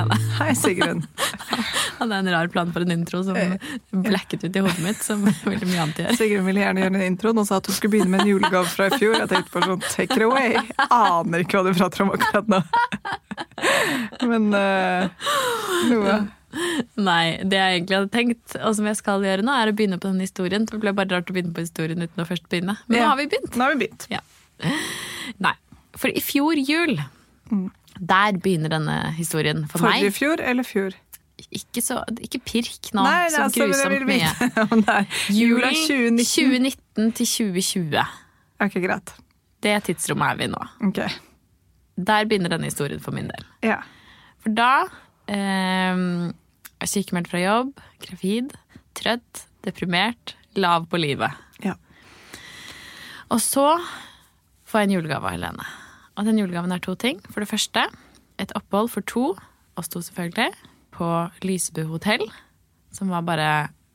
Hei, Helene. Hei, Sigrun. Hadde en rar plan for en intro som blacket ut i hodet mitt, som veldig mye annet gjør. Sigrun ville gjerne gjøre en intro og sa at hun skulle begynne med en julegave fra i fjor. Jeg tenkte på sånn, take it away. Aner ikke hva du prater om akkurat nå. Men uh, noe. Nei, det jeg egentlig hadde tenkt, og som jeg skal gjøre nå, er å begynne på den historien. Det ble bare rart å begynne på historien uten å først begynne. Men nå har vi begynt. Nå har vi begynt. Ja. Nei, for i fjor jul, der begynner denne historien for Forrige meg. fjor eller fjor? Ikke, så, ikke pirk nå, Nei, så altså, grusomt mye. jula Julen 2019. 2019 til 2020. Ok, greit. Det tidsrommet er vi nå. Okay. Der begynner denne historien for min del. Ja. For da eh, sykemeldt fra jobb, gravid, trøtt, deprimert, lav på livet. ja. Og så får jeg en julegave av Helene. Og den julegaven er to ting. For det første et opphold for to, oss to selvfølgelig, på Lysebu hotell. Som var bare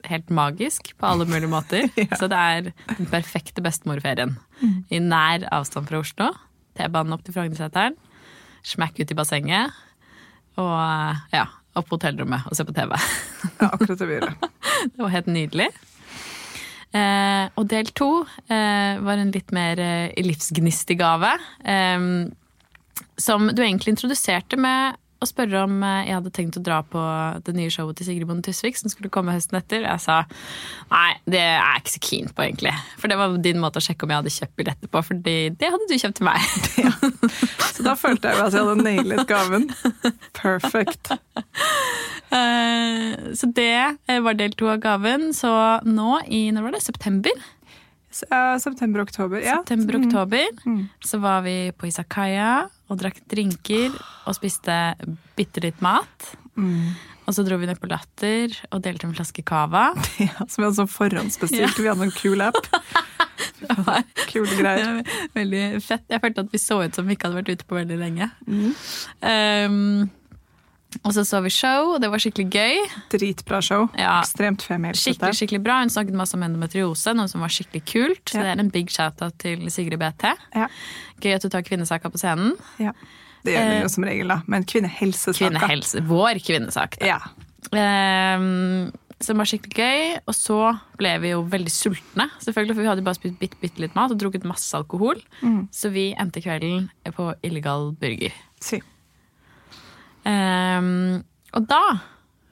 helt magisk på alle mulige måter. Så det er den perfekte bestemorferien. I nær avstand fra Oslo. T-banen opp til Frognerseteren. Smack ut i bassenget. Og ja, opp på hotellrommet og se på TV. ja, akkurat det blir det. Det var helt nydelig. Eh, og del to eh, var en litt mer eh, livsgnistig gave. Eh, som du egentlig introduserte med å spørre om eh, jeg hadde tenkt å dra på det nye showet til Sigrid Bonde Tusvik som skulle komme høsten etter. Jeg sa nei, det er jeg ikke så keen på, egentlig. For det var din måte å sjekke om jeg hadde kjøpt billetter på, for det hadde du kjøpt til meg. Så da følte jeg at jeg hadde nailet gaven. Perfect. Eh, så det eh, var del to av gaven. Så nå i når var det? september? Så, ja, September-oktober. Ja. September-oktober så var vi på Isakaya og drakk drinker og spiste bitte litt mat. Og så dro vi ned på Latter og delte en flaske cava. Ja, som vi hadde sånn forhåndsbestilt. Vi hadde en kul app. Kule greier. veldig fett. Jeg følte at vi så ut som vi ikke hadde vært ute på veldig lenge. Um, og så så vi show, og det var skikkelig gøy. Dritbra show. Ja. Ekstremt femihelse. Skikkelig, skikkelig bra. Hun snakket masse om endometriose, noe som var skikkelig kult. Så Ja. det er en big shout-out til Sigrid BT. Ja. Gøy at du tar kvinnesaka på scenen. ja. Det gjør vi Eh, jo som regel, da. Men kvinnehelsesaka. Kvinnehelse. Vår kvinnesak. da. Ja. Så som var skikkelig gøy. Og så ble vi jo veldig sultne, selvfølgelig, for vi hadde bare spist bitte, bitte litt mat og drukket masse alkohol. Så vi endte kvelden på illegal burger. Si. Ehm, og da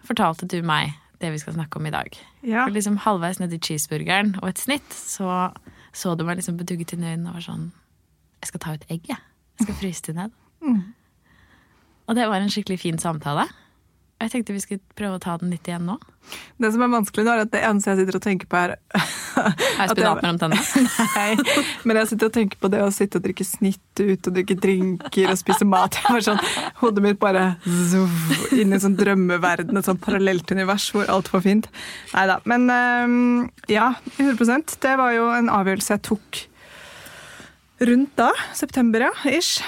fortalte du meg det vi skal snakke om i dag. Ja. For liksom Halvveis nedi cheeseburgeren og et snitt så så du meg liksom bedugget inn i øynene og var sånn Jeg skal ta ut egg, jeg. Jeg skal fryse det ned. Og det var en skikkelig fin samtale. Jeg tenkte vi skulle prøve å ta den litt igjen nå. Det som er vanskelig nå, er at det eneste jeg sitter og tenker på, er at spinat mellom tennene? Nei, men jeg sitter og tenker på det å sitte og drikke snitt ut og drikke drinker og spise mat. Jeg var sånn, Hodet mitt bare zuv, inn i en sånn drømmeverden, et sånn parallelt univers hvor alt var fint. Nei da. Men øhm, ja, 100% Det var jo en avgjørelse jeg tok rundt da. September, ja. Ish.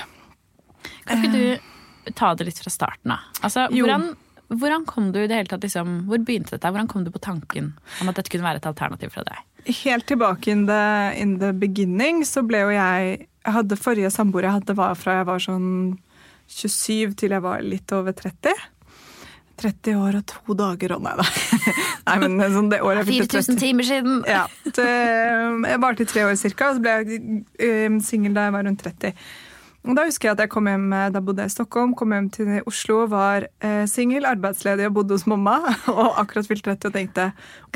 Kan ikke du ta det litt fra starten av? Altså, hvordan, hvordan kom du i det hele tatt liksom, Hvor begynte dette? Hvordan kom du på tanken om at dette kunne være et alternativ fra deg? Helt tilbake in the, in the beginning så ble jo jeg jeg hadde Forrige samboer jeg hadde, var fra jeg var sånn 27 til jeg var litt over 30. 30 år og to dager og nei da. Nei, men sånn det året jeg fikk 4000 timer siden! Ja, det, Jeg varte i tre år cirka, og så ble jeg um, singel da jeg var rundt 30. Da husker jeg at jeg kom hjem, eh, da bodde jeg i Stockholm, kom hjem til Oslo, var eh, singel, arbeidsledig og bodde hos mamma. Og akkurat fylt 30 og tenkte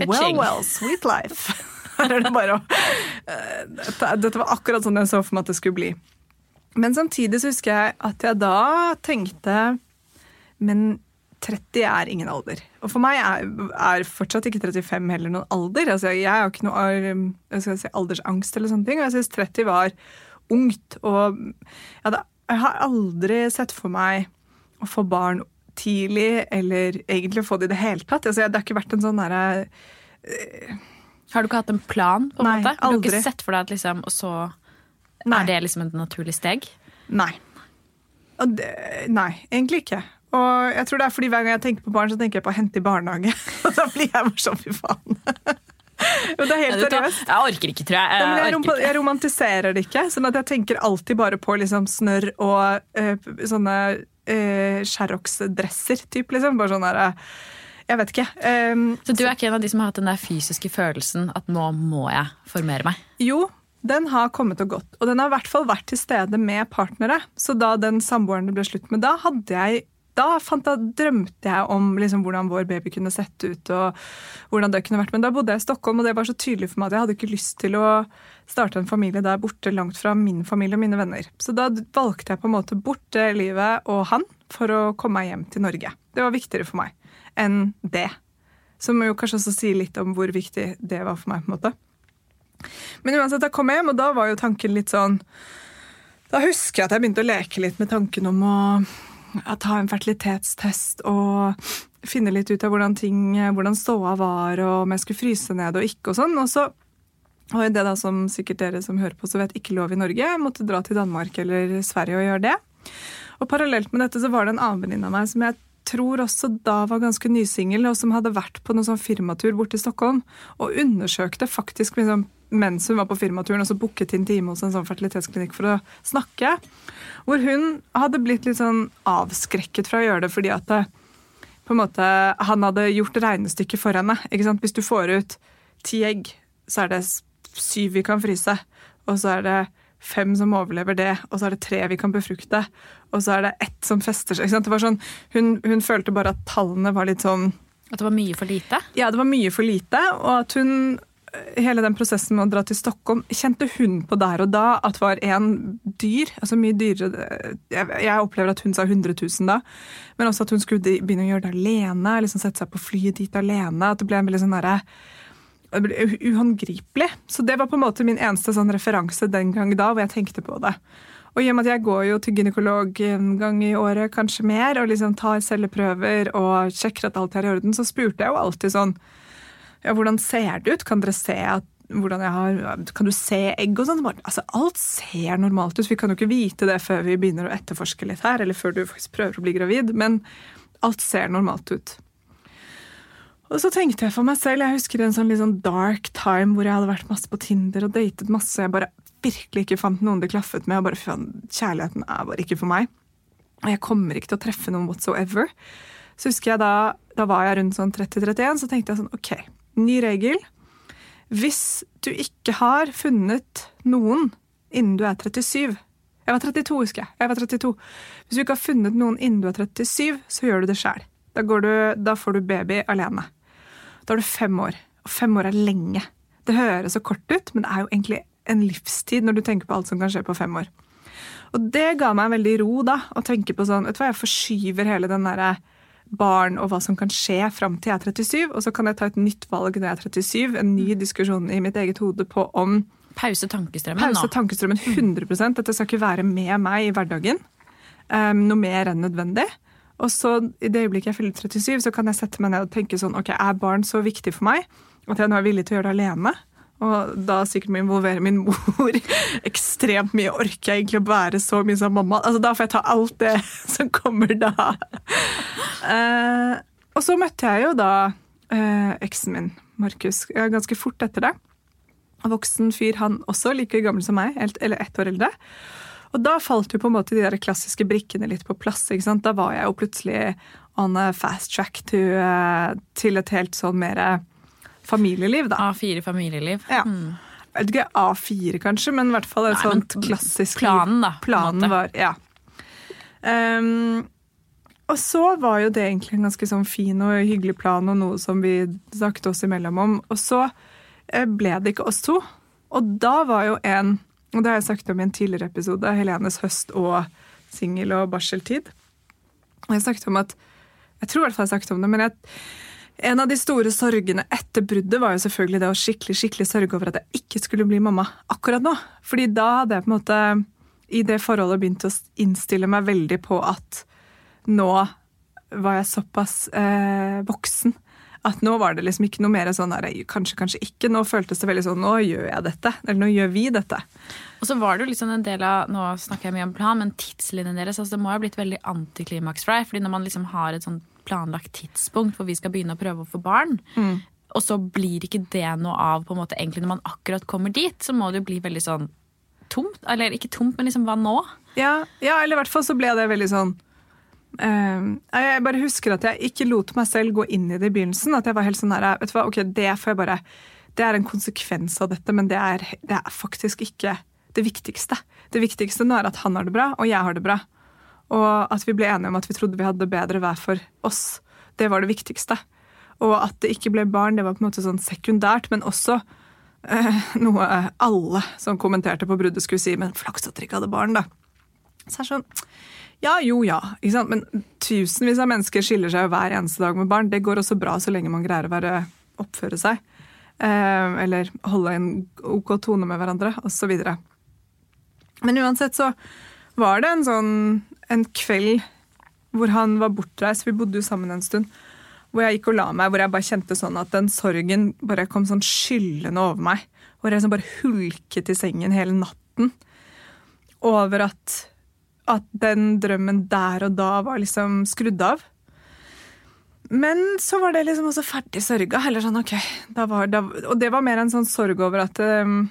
well, well, sweet life. Her er det bare å eh, dette, dette var akkurat sånn jeg så for meg at det skulle bli. Men samtidig så husker jeg at jeg da tenkte Men 30 er ingen alder. Og for meg er, er fortsatt ikke 35 heller noen alder. Altså, jeg har ikke noe skal si, aldersangst eller sånne ting. Og jeg syns 30 var ungt. Og jeg, hadde, jeg har aldri sett for meg å få barn tidlig, eller egentlig å få det i det hele tatt. Altså, det har ikke vært en sånn derre Har du ikke hatt en plan? på en Nei, måte? Du har aldri. ikke sett for deg at liksom, og så Nei. er det liksom et naturlig steg? Nei. Det, nei, egentlig ikke. Og jeg tror det er fordi hver gang jeg tenker på barn, så tenker jeg på å hente i barnehage. Og da blir jeg bare sånn, fy faen. Jo, det er helt seriøst. Jeg orker ikke, tror jeg. Ja, men jeg, jeg, jeg romantiserer det ikke. sånn at jeg tenker alltid bare på liksom snørr og øh, sånne øh, Sherrox-dresser. Typ, liksom. Bare sånn der, eh, Jeg vet ikke. Um, Så du er ikke en av de som har hatt den der fysiske følelsen at nå må jeg formere meg? jo, den har kommet og gått. Og den har i hvert fall vært til stede med partnere. Så da den samboeren det ble slutt med, da hadde jeg da fant jeg, drømte jeg om liksom, hvordan vår baby kunne sett ut. og hvordan det kunne vært. Men da bodde jeg i Stockholm, og det var så tydelig for meg at jeg hadde ikke lyst til å starte en familie der borte, langt fra min familie og mine venner. Så da valgte jeg på en måte bort det livet og han for å komme meg hjem til Norge. Det var viktigere for meg enn det. Som jo kanskje også sier litt om hvor viktig det var for meg. på en måte. Men uansett, da kom jeg hjem, og da var jo tanken litt sånn Da husker jeg at jeg begynte å leke litt med tanken om å ta en fertilitetstest og finne litt ut av hvordan ting, hvordan ståa var, og om jeg skulle fryse ned og ikke og sånn. Og så og det da som sikkert dere som hører på, så vet ikke lov i Norge. Jeg måtte dra til Danmark eller Sverige og gjøre det. Og parallelt med dette så var det en annen venninne av meg som jeg tror også da var ganske nysingel, og som hadde vært på noen sånn firmatur borte i Stockholm og undersøkte faktisk liksom, mens hun var på firmaturen, og så booket inn time hos en sånn fertilitetsklinikk for å snakke. Hvor hun hadde blitt litt sånn avskrekket fra å gjøre det fordi at det, på en måte, han hadde gjort regnestykket for henne. ikke sant? Hvis du får ut ti egg, så er det syv vi kan fryse. Og så er det fem som overlever det, og så er det tre vi kan befrukte. Og så er det ett som fester seg. ikke sant? Det var sånn, hun, hun følte bare at tallene var litt sånn At det var mye for lite? Ja, det var mye for lite, og at hun hele den prosessen med å dra til Stockholm, kjente hun på der og da at var en dyr, altså mye dyrere Jeg, jeg opplever at hun sa 100 000 da, men også at hun skulle begynne å gjøre det alene, liksom sette seg på flyet dit alene. At det ble en veldig sånn derre uhåndgripelig. Så det var på en måte min eneste sånn referanse den gang da, hvor jeg tenkte på det. Og i og med at jeg går jo til gynekolog en gang i året, kanskje mer, og liksom tar celleprøver og sjekker at alt er i orden, så spurte jeg jo alltid sånn ja, hvordan ser det ut? Kan dere se at hvordan jeg har, Kan du se egg og sånn? Altså, alt ser normalt ut. Vi kan jo ikke vite det før vi begynner å etterforske litt her, eller før du faktisk prøver å bli gravid, men alt ser normalt ut. Og så tenkte jeg for meg selv, jeg husker en sånn litt sånn dark time hvor jeg hadde vært masse på Tinder og datet masse, jeg bare virkelig ikke fant noen det klaffet med, og bare kjærligheten er bare ikke for meg. Og jeg kommer ikke til å treffe noen whatsoever. Så husker jeg da, da var jeg rundt sånn 30-31, så tenkte jeg sånn ok, ny regel. Hvis du ikke har funnet noen innen du er 37 Jeg var 32, husker jeg. jeg var 32. Hvis du ikke har funnet noen innen du er 37, så gjør du det sjæl. Da, da, får du baby alene. Da er du fem år. Og fem år er lenge. Det høres så kort ut, men det er jo egentlig en livstid når du tenker på alt som kan skje på fem år. Og det ga meg veldig ro da, å tenke på sånn, vet du hva, Jeg forskyver hele den derre barn og hva som kan skje fram til jeg er 37, og så kan jeg ta et nytt valg når jeg er 37, en ny diskusjon i mitt eget hode på om Pause tankestrømmen Pause nå. tankestrømmen 100 Dette skal ikke være med meg i hverdagen. Um, noe mer enn nødvendig. Og så i det øyeblikket jeg fyller 37, så kan jeg sette meg ned og tenke sånn Ok, er barn så viktig for meg at jeg nå er villig til å gjøre det alene? Og da sikkert må involvere min mor ekstremt mye. Orker jeg egentlig å være så mye som mamma? Altså, da får jeg ta alt det som kommer da. Uh, og så møtte jeg jo da uh, eksen min, Markus, ganske fort etter det. Voksen fyr, han også, like gammel som meg, eller ett år eldre. Og da falt jo på en måte de der klassiske brikkene litt på plass. ikke sant? Da var jeg jo plutselig on a fast track to, uh, til et helt sånn mer familieliv, da. A4 familieliv. Ja. Mm. Vet ikke A4, kanskje, men i hvert fall et sånt klassisk Planen, da. Planen var, ja. Um, og så var jo det egentlig en ganske sånn fin og hyggelig plan, og noe som vi snakket oss imellom om. Og så ble det ikke oss to. Og da var jo en Og det har jeg sagt om i en tidligere episode, Helenes høst og singel- og barseltid. Jeg snakket om at Jeg tror i hvert fall jeg snakket om det, men jeg en av de store sorgene etter bruddet var jo selvfølgelig det å skikkelig skikkelig sørge over at jeg ikke skulle bli mamma akkurat nå. Fordi da hadde jeg på en måte i det forholdet begynt å innstille meg veldig på at nå var jeg såpass eh, voksen At nå var det liksom ikke noe mer sånn her, kanskje, kanskje ikke. Nå føltes det veldig sånn nå gjør jeg dette. Eller nå gjør vi dette. Og så var det jo liksom en del av Nå snakker jeg mye om plan, men tidslinjen deres altså det må ha blitt veldig antiklimaks for deg. fordi når man liksom har et sånn planlagt tidspunkt hvor vi skal begynne å prøve å få barn, og så blir ikke det noe av på en måte egentlig når man akkurat kommer dit, så må det jo bli veldig sånn tomt. Eller ikke tomt, men liksom hva nå? Ja, ja eller i hvert fall så ble det veldig sånn Uh, Jeg bare husker at jeg ikke lot meg selv gå inn i det i begynnelsen. At jeg var helt sånn her, vet du hva, ok, det får jeg bare Det er en konsekvens av dette, men det er, det er faktisk ikke det viktigste. Det viktigste nå er at han har det bra, og jeg har det bra. Og at vi ble enige om at vi trodde vi hadde det bedre hver for oss. Det var det viktigste. Og at det ikke ble barn, det var på en måte sånn sekundært, men også eh, noe alle som kommenterte på bruddet, skulle si. Men flaks at dere ikke hadde barn, da. Så er det sånn Ja, jo, ja. Ikke sant? Men tusenvis av mennesker skiller seg hver eneste dag med barn. Det går også bra så lenge man greier å være, oppføre seg. Eh, eller holde en ok tone med hverandre, osv. Men uansett så var det en sånn en kveld hvor han var bortreist. Vi bodde jo sammen en stund. Hvor jeg gikk og la meg, hvor jeg bare kjente sånn at den sorgen bare kom sånn skyllende over meg. Hvor jeg liksom bare hulket i sengen hele natten. Over at, at den drømmen der og da var liksom skrudd av. Men så var det liksom også ferdig sørga. Eller sånn, ok, da var, da, Og det var mer en sånn sorg over at um,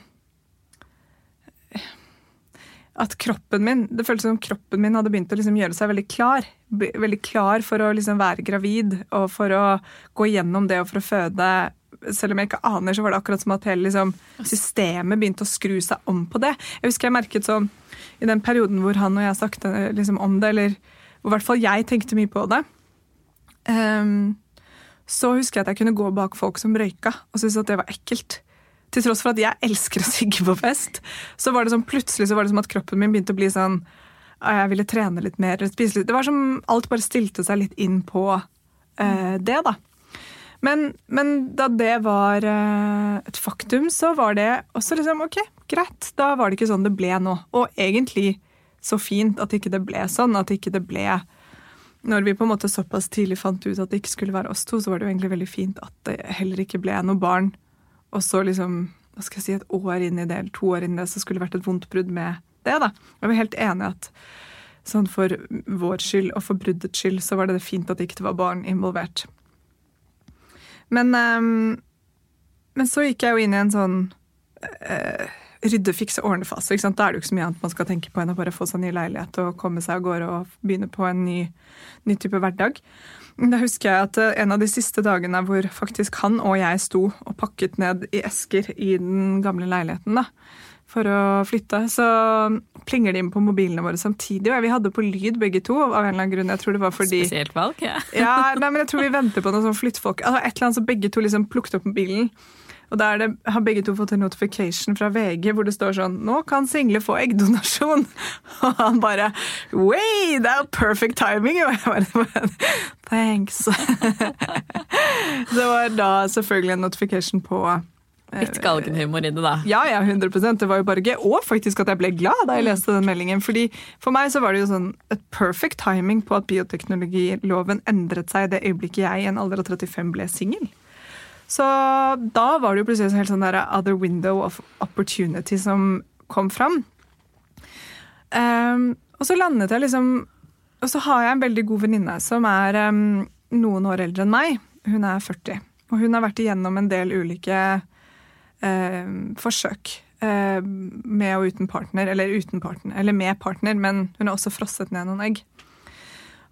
at kroppen min det føltes som kroppen min hadde begynt å liksom gjøre seg veldig klar. Veldig klar for å liksom være gravid og for å gå gjennom det og for å føde. Selv om jeg ikke aner, så var det akkurat som at hele liksom, systemet begynte å skru seg om på det. Jeg husker jeg merket sånn i den perioden hvor han og jeg snakket liksom, om det, eller hvor i hvert fall jeg tenkte mye på det. Um, så husker jeg at jeg kunne gå bak folk som røyka og syntes at det var ekkelt til tross for at jeg elsker å sigge på fest, så var det sånn plutselig så var det som at kroppen min begynte å bli sånn Jeg ville trene litt mer, spise litt Det var som alt bare stilte seg litt inn på uh, det, da. Men, men, da det var uh, et faktum, så var det også liksom OK, greit. Da var det ikke sånn det ble nå. Og egentlig så fint at ikke det ble sånn. At ikke det ble Når vi på en måte såpass tidlig fant ut at det ikke skulle være oss to, så var det jo egentlig veldig fint at det heller ikke ble noe barn og så liksom hva skal jeg si, et år inn i det, eller to år inn i det, så skulle det vært et vondt brudd med det. da. Jeg var helt enig at sånn for vår skyld og for bruddets skyld så var det fint at det ikke var barn involvert. Men, um, men så gikk jeg jo inn i en sånn uh, rydde, fikse, ordne-fase. Da er det jo ikke så mye annet man skal tenke på enn å bare få seg ny leilighet og komme seg av gårde og begynne på en ny, ny type hverdag. Da husker jeg at eh, en av de siste dagene hvor faktisk han og jeg sto og pakket ned i esker i den gamle leiligheten da, for å flytte, så plinger de inn på mobilene våre samtidig. Og vi hadde på lyd begge to. av en eller annen grunn. Jeg tror det var fordi... Spesielt valg, ja. ja nei, men jeg tror vi venter på noen sånn flyttfolk. Altså, et eller annet så begge to liksom plukket opp mobilen. Og der det, har begge to fått en notification fra VG hvor det står sånn 'Nå kan single få eggdonasjon'. Og han bare 'Way, det er perfect timing'. Og jeg bare Thanks. det var da selvfølgelig en notification på eh, Litt galgenhumor i det, da. Ja, ja, 100% Det var jo bare gøy. Og faktisk at jeg ble glad da jeg leste den meldingen. fordi For meg så var det jo sånn et perfect timing på at bioteknologiloven endret seg i det øyeblikket jeg i en alder av 35 ble singel. Så da var det jo plutselig en helt sånn der other window of opportunity som kom fram. Um, og så landet jeg liksom Og så har jeg en veldig god venninne som er um, noen år eldre enn meg. Hun er 40. Og hun har vært igjennom en del ulike uh, forsøk med og uten partner. Eller uten partner, eller med partner, men hun har også frosset ned noen egg.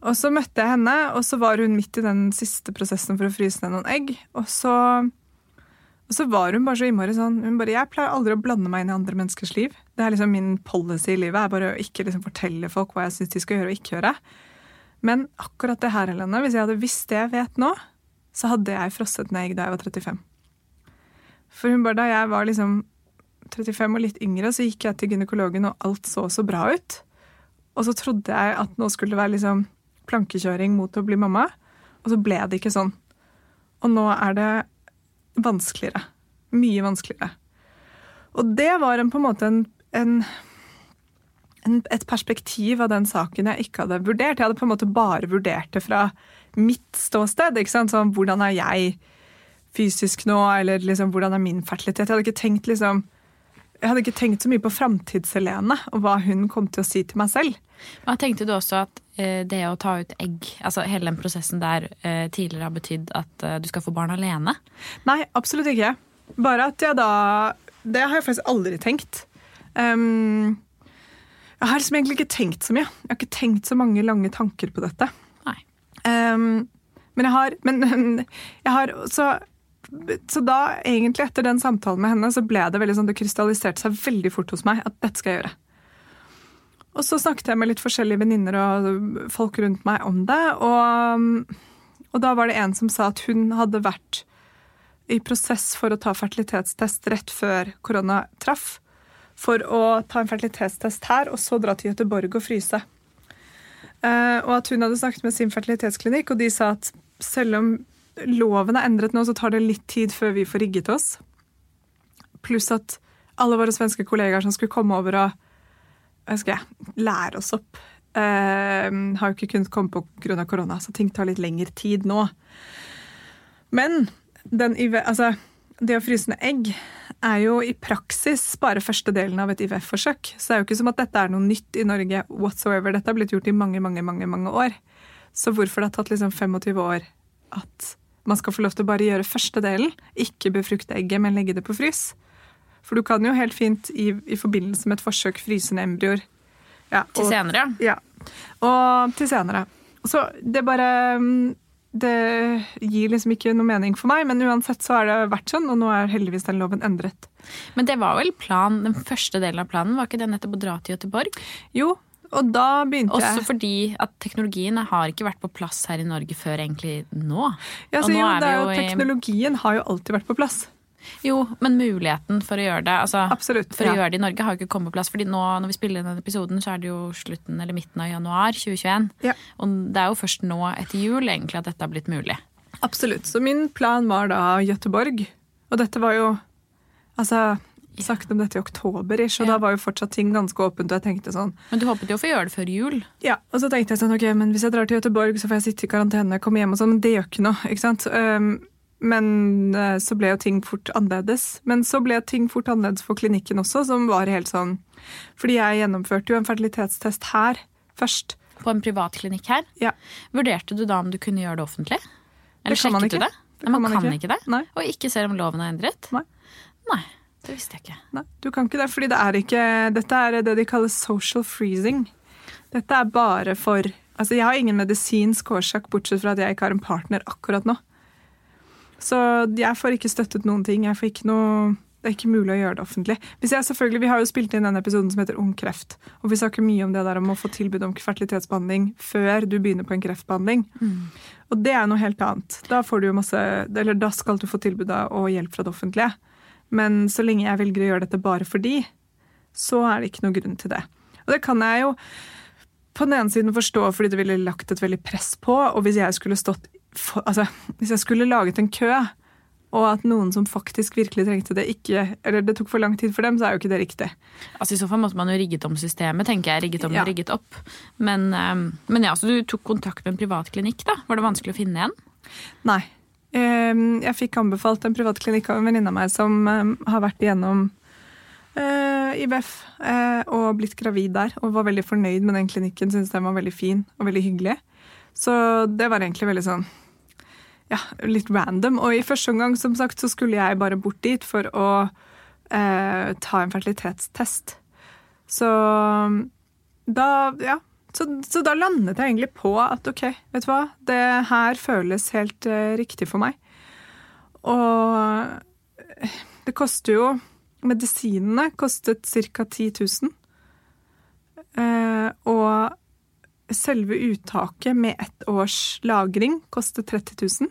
Og så møtte jeg henne, og så var hun midt i den siste prosessen for å fryse ned noen egg. Og så, og så var hun bare så innmari sånn hun bare, Jeg pleier aldri å blande meg inn i andre menneskers liv. Det er liksom Min policy i livet er bare å ikke liksom fortelle folk hva jeg syns de skal gjøre og ikke gjøre. Men akkurat det her, Helene, hvis jeg hadde visst det jeg vet nå, så hadde jeg frosset ned egg da jeg var 35. For hun bare, da jeg var liksom 35 og litt yngre, så gikk jeg til gynekologen, og alt så så bra ut. Og så trodde jeg at nå skulle det være liksom plankekjøring mot å bli mamma. Og så ble det ikke sånn. Og nå er det vanskeligere. Mye vanskeligere. Og det var en, på en måte en, en, et perspektiv av den saken jeg ikke hadde vurdert. Jeg hadde på en måte bare vurdert det fra mitt ståsted. ikke sant? Sånn, hvordan er jeg fysisk nå, eller liksom, hvordan er min fertilitet? Jeg hadde ikke tenkt liksom, jeg hadde ikke tenkt så mye på framtids-Helene og hva hun kom til å si til meg selv. Men tenkte du også at eh, det å ta ut egg, altså hele den prosessen der eh, tidligere har betydd at eh, du skal få barn alene? Nei, absolutt ikke. Bare at jeg da Det har jeg faktisk aldri tenkt. Um, jeg har liksom egentlig ikke tenkt så mye. Jeg har ikke tenkt så mange lange tanker på dette. Nei. Um, men jeg har, men, jeg har så, så da, egentlig etter den samtalen med henne, så ble det veldig sånn, det krystalliserte seg veldig fort hos meg at dette skal jeg gjøre. Og så snakket jeg med litt forskjellige venninner og folk rundt meg om det. Og, og, da var det en som sa at hun hadde vært i prosess for å ta fertilitetstest rett før korona traff. For å ta en fertilitetstest her, og så dra til Gøteborg og fryse. Uh, og at hun hadde snakket med sin fertilitetsklinikk, og de sa at selv om loven er endret nå, så tar det litt tid før vi får rigget oss. Pluss at alle våre svenske kollegaer som skulle komme over og jeg, lære oss opp, eh, har jo ikke kunnet komme på grunn av korona, så ting tar litt lengre tid nå. Men den, altså, det å fryse ned egg er jo i praksis bare første delen av et IVF-forsøk. Så det er jo ikke som at dette er noe nytt i Norge whatsoever. Dette har blitt gjort i mange, mange, mange, mange år. Så hvorfor det har tatt liksom 25 år at man skal få lov til å bare gjøre første delen, ikke befrukte egget, men legge det på frys? For du kan jo helt fint i, i forbindelse med et forsøk fryse ned embryoer. Ja, til senere, ja. Og til senere. Så det bare mm, det gir liksom ikke noe mening for meg, men uansett så har det vært sånn, og nå er heldigvis den loven endret. Men det var vel plan, den første delen av planen, var ikke det nettopp å dra til Göteborg? Jo, og da begynte jeg Også fordi at teknologien har ikke vært på plass her i Norge før egentlig nå. Ja, så jo, det er jo, teknologien har jo alltid vært på plass. Jo, men muligheten for å gjøre det altså, Absolutt, For å gjøre det i Norge har jo ikke kommet på plass. Fordi nå når vi spiller denne episoden, så er det jo slutten eller midten av januar 2021. Ja. Og det er jo først nå etter jul egentlig at dette har blitt mulig. Absolutt. Så min plan var da Gøteborg. Og dette var jo Altså sagt om dette i oktober, ish, og ja. da var jo fortsatt ting ganske åpent. og jeg tenkte sånn... Men du håpet jo å få gjøre det før jul? Ja, og så tenkte jeg sånn, ok, men hvis jeg drar til Göteborg, så får jeg sitte i karantene, komme hjem og sånn. Men det gjør ikke noe. ikke sant? Um, men eh, så ble jo ting fort annerledes. Men så ble ting fort annerledes for klinikken også, som var helt sånn Fordi jeg gjennomførte jo en fertilitetstest her først. På en privatklinikk her? Ja. Vurderte du da om du kunne gjøre det offentlig? Eller det sjekket du det? det man, man, kan ikke, ikke det? Nei. Og ikke ser om loven er endret? Nei. Nei. Det visste jeg ikke. Nei, Du kan ikke det, fordi det er ikke Dette er det de kaller social freezing. Dette er bare for Altså, jeg har ingen medisinsk årsak, bortsett fra at jeg ikke har en partner akkurat nå. Så jeg får ikke støttet noen ting. Jeg får ikke noe det er ikke mulig å gjøre det offentlig. Hvis jeg selvfølgelig, Vi har jo spilt inn denne episoden som heter Ung kreft. Og vi snakker mye om det der om å få tilbud om fertilitetsbehandling før du begynner på en kreftbehandling. Mm. Og det er noe helt annet. Da, får du jo masse, eller da skal du få tilbud og hjelp fra det offentlige. Men så lenge jeg velger å gjøre dette bare for de, så er det ikke noe grunn til det. Og det kan jeg jo på den ene siden forstå fordi det ville lagt et veldig press på. Og hvis jeg skulle stått for, altså, Hvis jeg skulle laget en kø, og at noen som faktisk virkelig trengte det, ikke Eller det tok for lang tid for dem, så er jo ikke det riktig. Altså I så fall måtte man jo rigget om systemet, tenker jeg. Rigget om ja. og rigget opp. Men, um, men ja, så du tok kontakt med en privat klinikk, da? Var det vanskelig å finne en? Nei. Um, jeg fikk anbefalt en privat klinikk av en venninne av meg som um, har vært igjennom uh, IBF uh, og blitt gravid der, og var veldig fornøyd med den klinikken. Syntes den var veldig fin og veldig hyggelig. Så det var egentlig veldig sånn ja, litt random. Og i første omgang som sagt, så skulle jeg bare bort dit for å eh, ta en fertilitetstest. Så da Ja. Så, så, da landet jeg egentlig på at ok, vet du hva, det her føles helt uh, riktig for meg. Og det koster jo Medisinene kostet ca. 10 000. Uh, og selve uttaket med ett års lagring kostet 30 000.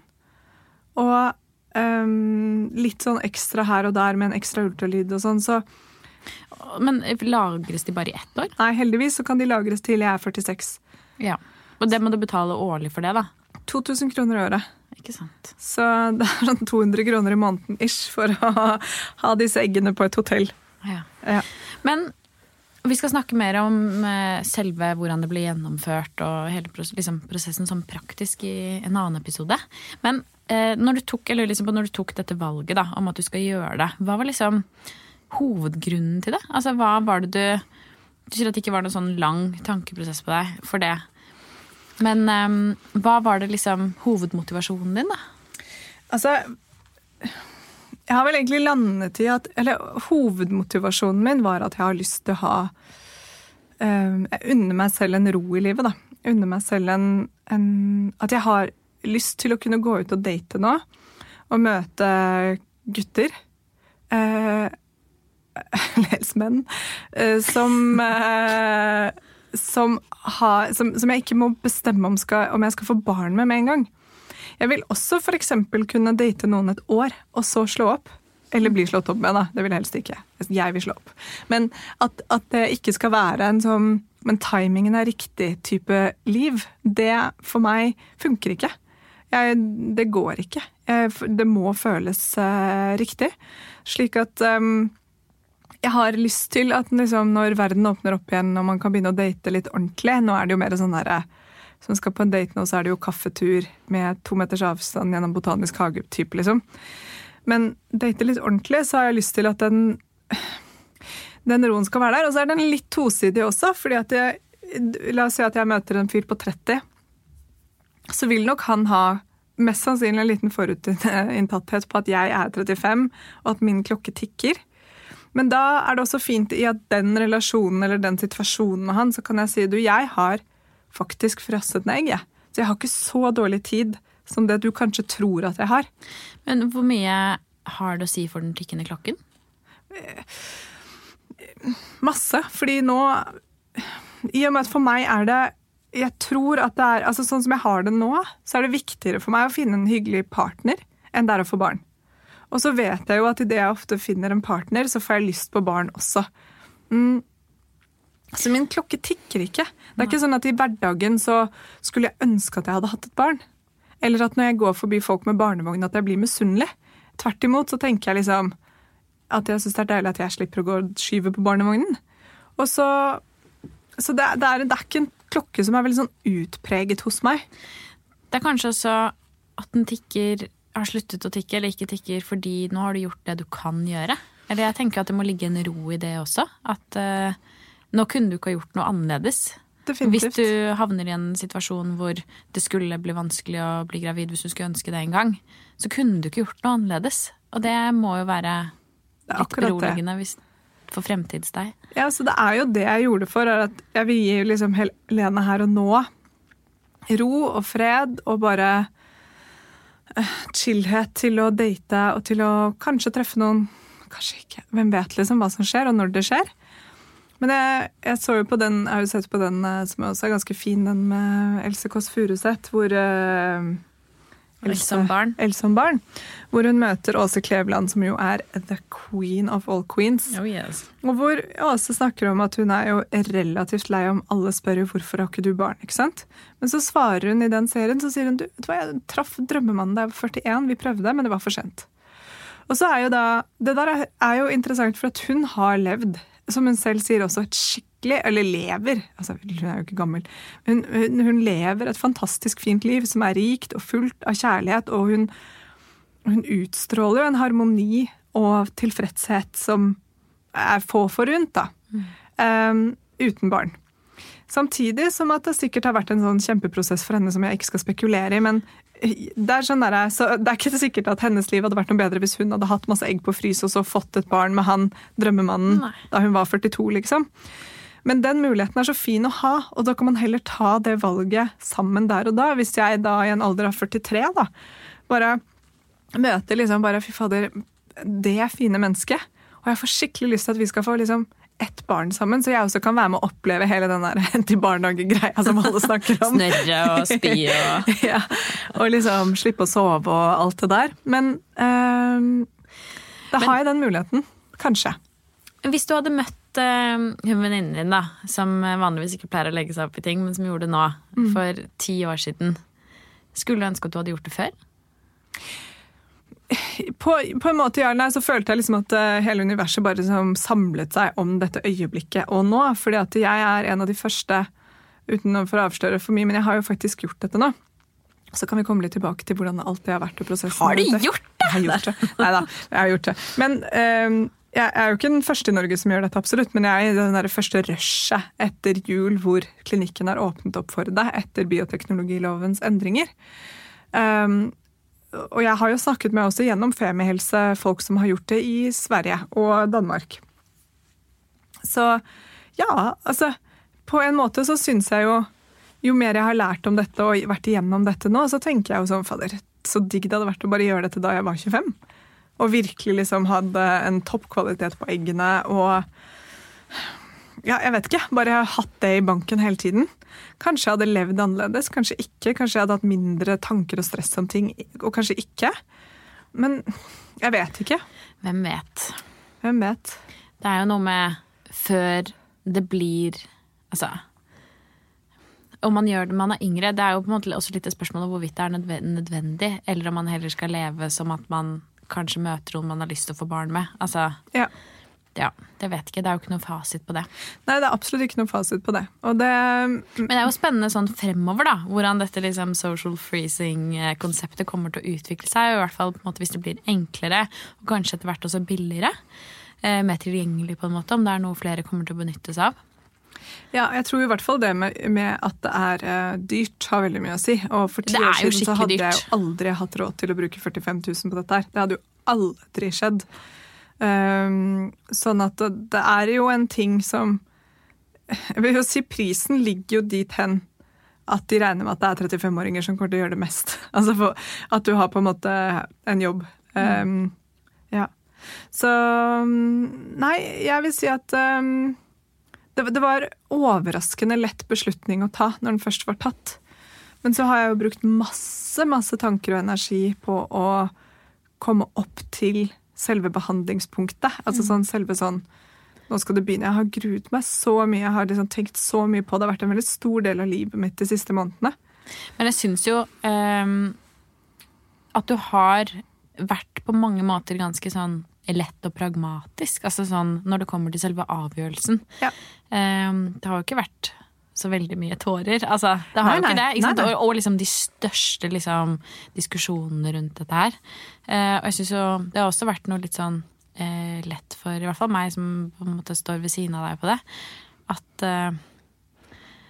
Og um, litt sånn ekstra her og der med en ekstra ultralyd og sånn, så Men lagres de bare i ett år? Nei, heldigvis så kan de lagres til jeg er 46. Ja. Og det må du betale årlig for det, da? 2000 kroner i året. Ikke sant. Så det er sånn 200 kroner i måneden ish for å ha disse eggene på et hotell. Ja. ja. Men Vi skal snakke mer om eh, selve hvordan det ble gjennomført og hele pros liksom, prosessen som praktisk i en annen episode. Men eh, når, du tok, liksom, når, du tok, dette valget da, om at du skal gjøre det, hva var liksom hovedgrunnen til det? Altså, hva var det du Du sier at det ikke var noen sånn lang tankeprosess på deg for det. Men um, hva var det liksom hovedmotivasjonen din, da? Altså jeg har vel egentlig landet i at Eller hovedmotivasjonen min var at jeg har lyst til å ha um, Jeg unner meg selv en ro i livet, da. Jeg unner meg selv en, en, At jeg har lyst til å kunne gå ut og date nå. Og møte gutter. Uh, eller helst menn. Uh, som uh, som, har, som, som, jeg ikke må bestemme om, skal, om jeg skal få barn med med en gang. Jeg vil også f.eks. kunne date noen et år, og så slå opp. Eller bli slått opp med, da. Det vil jeg helst ikke. Jeg vil slå opp. Men at, at det ikke skal være en sånn Men timingen er riktig type liv, det for meg funker ikke. Jeg, det går ikke. Jeg, det må føles uh, riktig. Slik at um, jeg har lyst til at liksom, når verden åpner opp igjen og man kan begynne å date litt ordentlig Nå er det jo mer sånn derre som skal på en date nå, så er det jo kaffetur med to meters avstand gjennom botanisk hage-type, liksom. Men date litt ordentlig, så har jeg lyst til at den, den roen skal være der. Og så er den litt tosidig også, fordi at jeg, La oss si at jeg møter en fyr på 30. Så vil nok han ha mest sannsynlig en liten forutinntatthet på at jeg er 35, og at min klokke tikker. Men da er det også fint i at den relasjonen eller den situasjonen med han, så kan jeg si du, jeg har faktisk frosset ned egg. Jeg. Så jeg har ikke så dårlig tid som det du kanskje tror at jeg har. Men hvor mye har det å si for den tikkende klokken? Masse. Fordi nå I og med at for meg er det Jeg tror at det er altså Sånn som jeg har det nå, så er det viktigere for meg å finne en hyggelig partner enn det er å få barn. Og så vet jeg jo at idet jeg ofte finner en partner, så får jeg lyst på barn også. Mm, Altså, min klokke tikker ikke. Det er ikke sånn at i hverdagen så skulle jeg ønske at jeg hadde hatt et barn. Eller at når jeg går forbi folk med barnevogn, at jeg blir misunnelig. Tvert imot så tenker jeg liksom at jeg syns det er deilig at jeg slipper å gå og skyve på barnevognen. Og så Så det, det, er, det er ikke en klokke som er veldig sånn utpreget hos meg. Det er kanskje også at den tikker har sluttet å tikke eller ikke tikker fordi nå har du gjort det du kan gjøre. Eller jeg tenker at det må ligge en ro i det også. At uh, nå kunne du ikke ha gjort noe annerledes. Definitivt. Hvis du havner i en situasjon hvor det skulle bli vanskelig å bli gravid hvis du skulle ønske det en gang, så kunne du ikke gjort noe annerledes. Og det må jo være litt beroligende hvis, for fremtidsdeg. Ja, så det er jo det jeg gjorde for, er at jeg vil gi liksom Helene her og nå ro og fred og bare chillhet til å date og til å kanskje treffe noen Kanskje ikke. Hvem vet liksom hva som skjer, og når det skjer. Men jeg, jeg, så jo på den, jeg har jo sett på den eh, som også er ganske fin, den med Else Kåss Furuseth, hvor uh, Else som barn. Else som barn. Hvor hun møter Åse Kleveland, som jo er the queen of all queens. Oh, yes. Og hvor Åse snakker om at hun er jo relativt lei om alle spør jo hvorfor har ikke du barn. ikke sant? Men så svarer hun i den serien så sier hun, du, vet hva, jeg traff drømmemannen da jeg var 41, vi prøvde, men det var for sent. Og så er jo da, Det der er jo interessant, for at hun har levd som hun selv sier, også et skikkelig Eller lever, altså hun er jo ikke gammel. Hun, hun, hun, lever et fantastisk fint liv som er rikt og fullt av kjærlighet, og hun, hun utstråler jo en harmoni og tilfredshet som er få forunt, da. Mm. Um, uten barn. Samtidig som at det sikkert har vært en sånn kjempeprosess for henne som jeg ikke skal spekulere i, men det er, sånn der, så det er ikke sikkert at hennes liv hadde vært noe bedre hvis hun hadde hatt masse egg på frys og så fått et barn med han drømmemannen Nei. da hun var 42, liksom. Men den muligheten er så fin å ha, og da kan man heller ta det valget sammen der og da. Hvis jeg da i en alder av 43 da, bare møter liksom bare Fy fader, det fine mennesket. Og jeg får skikkelig lyst til at vi skal få liksom ett barn sammen, så jeg også kan være med å oppleve hele den der til barnehage-greia som alle snakker om. Snørre og spy og ja, Og liksom slippe å sove og alt det der. Men øh, da har jeg den muligheten. Kanskje. Hvis du hadde møtt øh, hun venninnen din, da, som vanligvis ikke pleier å legge seg opp i ting, men som gjorde det nå, mm. for ti år siden, skulle du ønske at du hadde gjort det før? på, på en måte nei, så følte jeg liksom at eh, hele universet bare liksom samlet seg om dette øyeblikket og nå. fordi at jeg er en av de første, uten å få avsløre for mye, men jeg har jo faktisk gjort dette nå. Så kan vi komme litt tilbake til hvordan alt det har vært. i prosessen. Har du gjort det? Jeg har gjort det. Neida, jeg har gjort det. Men eh, jeg er jo ikke den første i Norge som gjør dette, absolutt, men jeg er i den der første rushet etter jul hvor klinikken har åpnet opp for det etter bioteknologilovens endringer. Um, og jeg har jo snakket med også gjennom Femihelse folk som har gjort det i Sverige og Danmark. Så ja, altså På en måte så syns jeg jo Jo mer jeg har lært om dette og vært igjennom dette nå, så tenker jeg jo sånn Fader, så digg det hadde vært å bare gjøre dette da jeg var 25. Og virkelig liksom hadde en toppkvalitet på eggene og ja, jeg vet ikke. Bare hatt det i banken hele tiden. Kanskje jeg hadde levd annerledes, kanskje ikke. Kanskje jeg hadde hatt mindre tanker og stress om ting, og kanskje ikke. Men jeg vet ikke. Hvem vet? Hvem vet? Det er jo noe med før det blir Altså Om man gjør det man er yngre, det er jo på en måte også litt et spørsmål om hvorvidt det er nødvendig, eller om man heller skal leve som at man kanskje møter noen man har lyst til å få barn med. Altså, Ja. ja, det vet ikke. Det er jo ikke noen fasit på det. Nei, det er absolutt ikke noen fasit på det. Det Men det er jo spennende sånn fremover, da. Hvordan dette liksom social freezing-konseptet kommer til å utvikle seg. I hvert fall måte hvis det blir enklere, og kanskje etter hvert også billigere. eh, Mer tilgjengelig, på en måte, om det er noe flere kommer til å benytte seg av. Ja, jeg tror i hvert fall det med, med at det er uh, dyrt, har veldig mye å si. Og for ti år siden så hadde hadde jeg jo aldri hatt råd til å bruke 45 000 på dette her. Det hadde jo aldri skjedd. Um, sånn at det, det er jo en ting som Jeg vil jo si prisen ligger jo dit hen at de regner med at det er 35-åringer som kommer til å gjøre det mest. Altså for, At du har på en måte en jobb. Um, ja. Så um, Nei, jeg vil si at um, det, det var overraskende lett beslutning å ta når den først var tatt. Men så har jeg jo brukt masse, masse tanker og energi på å komme opp til selve behandlingspunktet. Altså sånn selve sånn Nå skal det begynne. Jeg har gruet meg så mye. Jeg har liksom tenkt så mye på det. Det har vært en veldig stor del av livet mitt de siste månedene. Men jeg syns jo um, at du har vært på mange måter ganske sånn lett og pragmatisk. Altså sånn når det kommer til selve avgjørelsen. Ja. Um, det har jo ikke vært så veldig mye tårer. Altså, det har Nei, jo ikke det. Ikke? Nei, nei. Og, og liksom de største liksom, diskusjonene rundt dette her. Uh, og jeg synes jo det har også vært noe litt sånn uh, lett for i hvert fall meg som på en måte står ved siden av deg på det, at eh,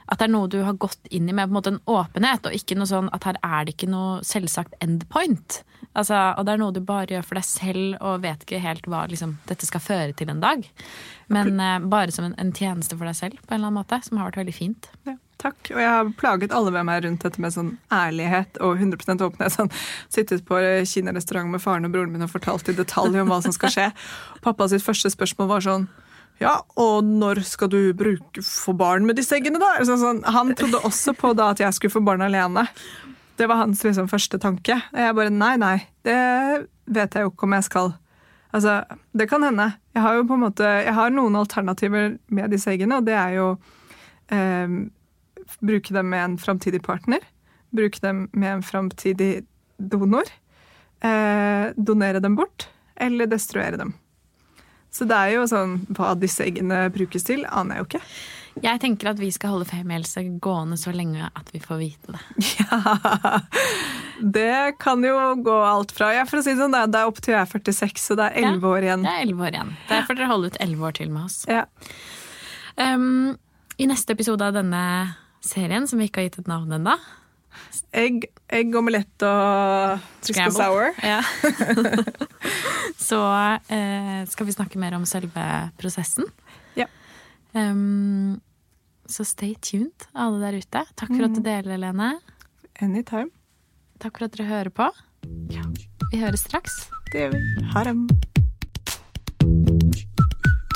at det er noe du har gått inn i med på en måte en åpenhet, og ikke noe sånn at her er det ikke noe selvsagt endpoint. Altså, og det er noe du bare gjør for deg selv og vet ikke helt hva liksom, dette skal føre til en dag. Men eh, bare som en, en tjeneste for deg selv, på en eller annen måte, som har vært veldig fint. Ja, takk. Og jeg har plaget alle ved meg rundt dette med sånn ærlighet og 100% åpenhet. Sånn, sittet på kinarestaurant med faren og broren min og fortalt i detalj om hva som skal skje. Pappa sitt første spørsmål var sånn ja, og når skal du bruke få barn med disse eggene, da? Altså, sånn, han trodde også på da at jeg skulle få barn alene. Det var hans liksom, første tanke. Og jeg bare nei, nei, det vet jeg jo ikke om jeg skal. Altså, det kan hende. Jeg har jo på en måte, jeg har noen alternativer med disse eggene, og det er jo eh, bruke dem med en framtidig partner. Bruke dem med en framtidig donor. Eh, donere dem bort, eller destruere dem. Så det er jo sånn, Hva disse eggene brukes til, aner jeg jo ikke. Jeg tenker at vi skal holde Femihelse gående så lenge at vi får vite det. Ja, Det kan jo gå alt fra ja, for å si det sånn, det er- opp til jeg er 46, så det er 11 år igjen. Det er elleve år igjen. Derfor dere holder ut elleve år til med oss. Ja. Um, I neste episode av denne serien, som vi ikke har gitt et navn ennå Egg, egg, omelett og frisk og sour. Ja. så eh, skal vi snakke mer om selve prosessen. Ja. Um, så stay tuned, alle der ute. Takk for at du deler, Lene. Anytime. Takk for at dere hører på. Vi høres straks. Det gjør vi. Ha det.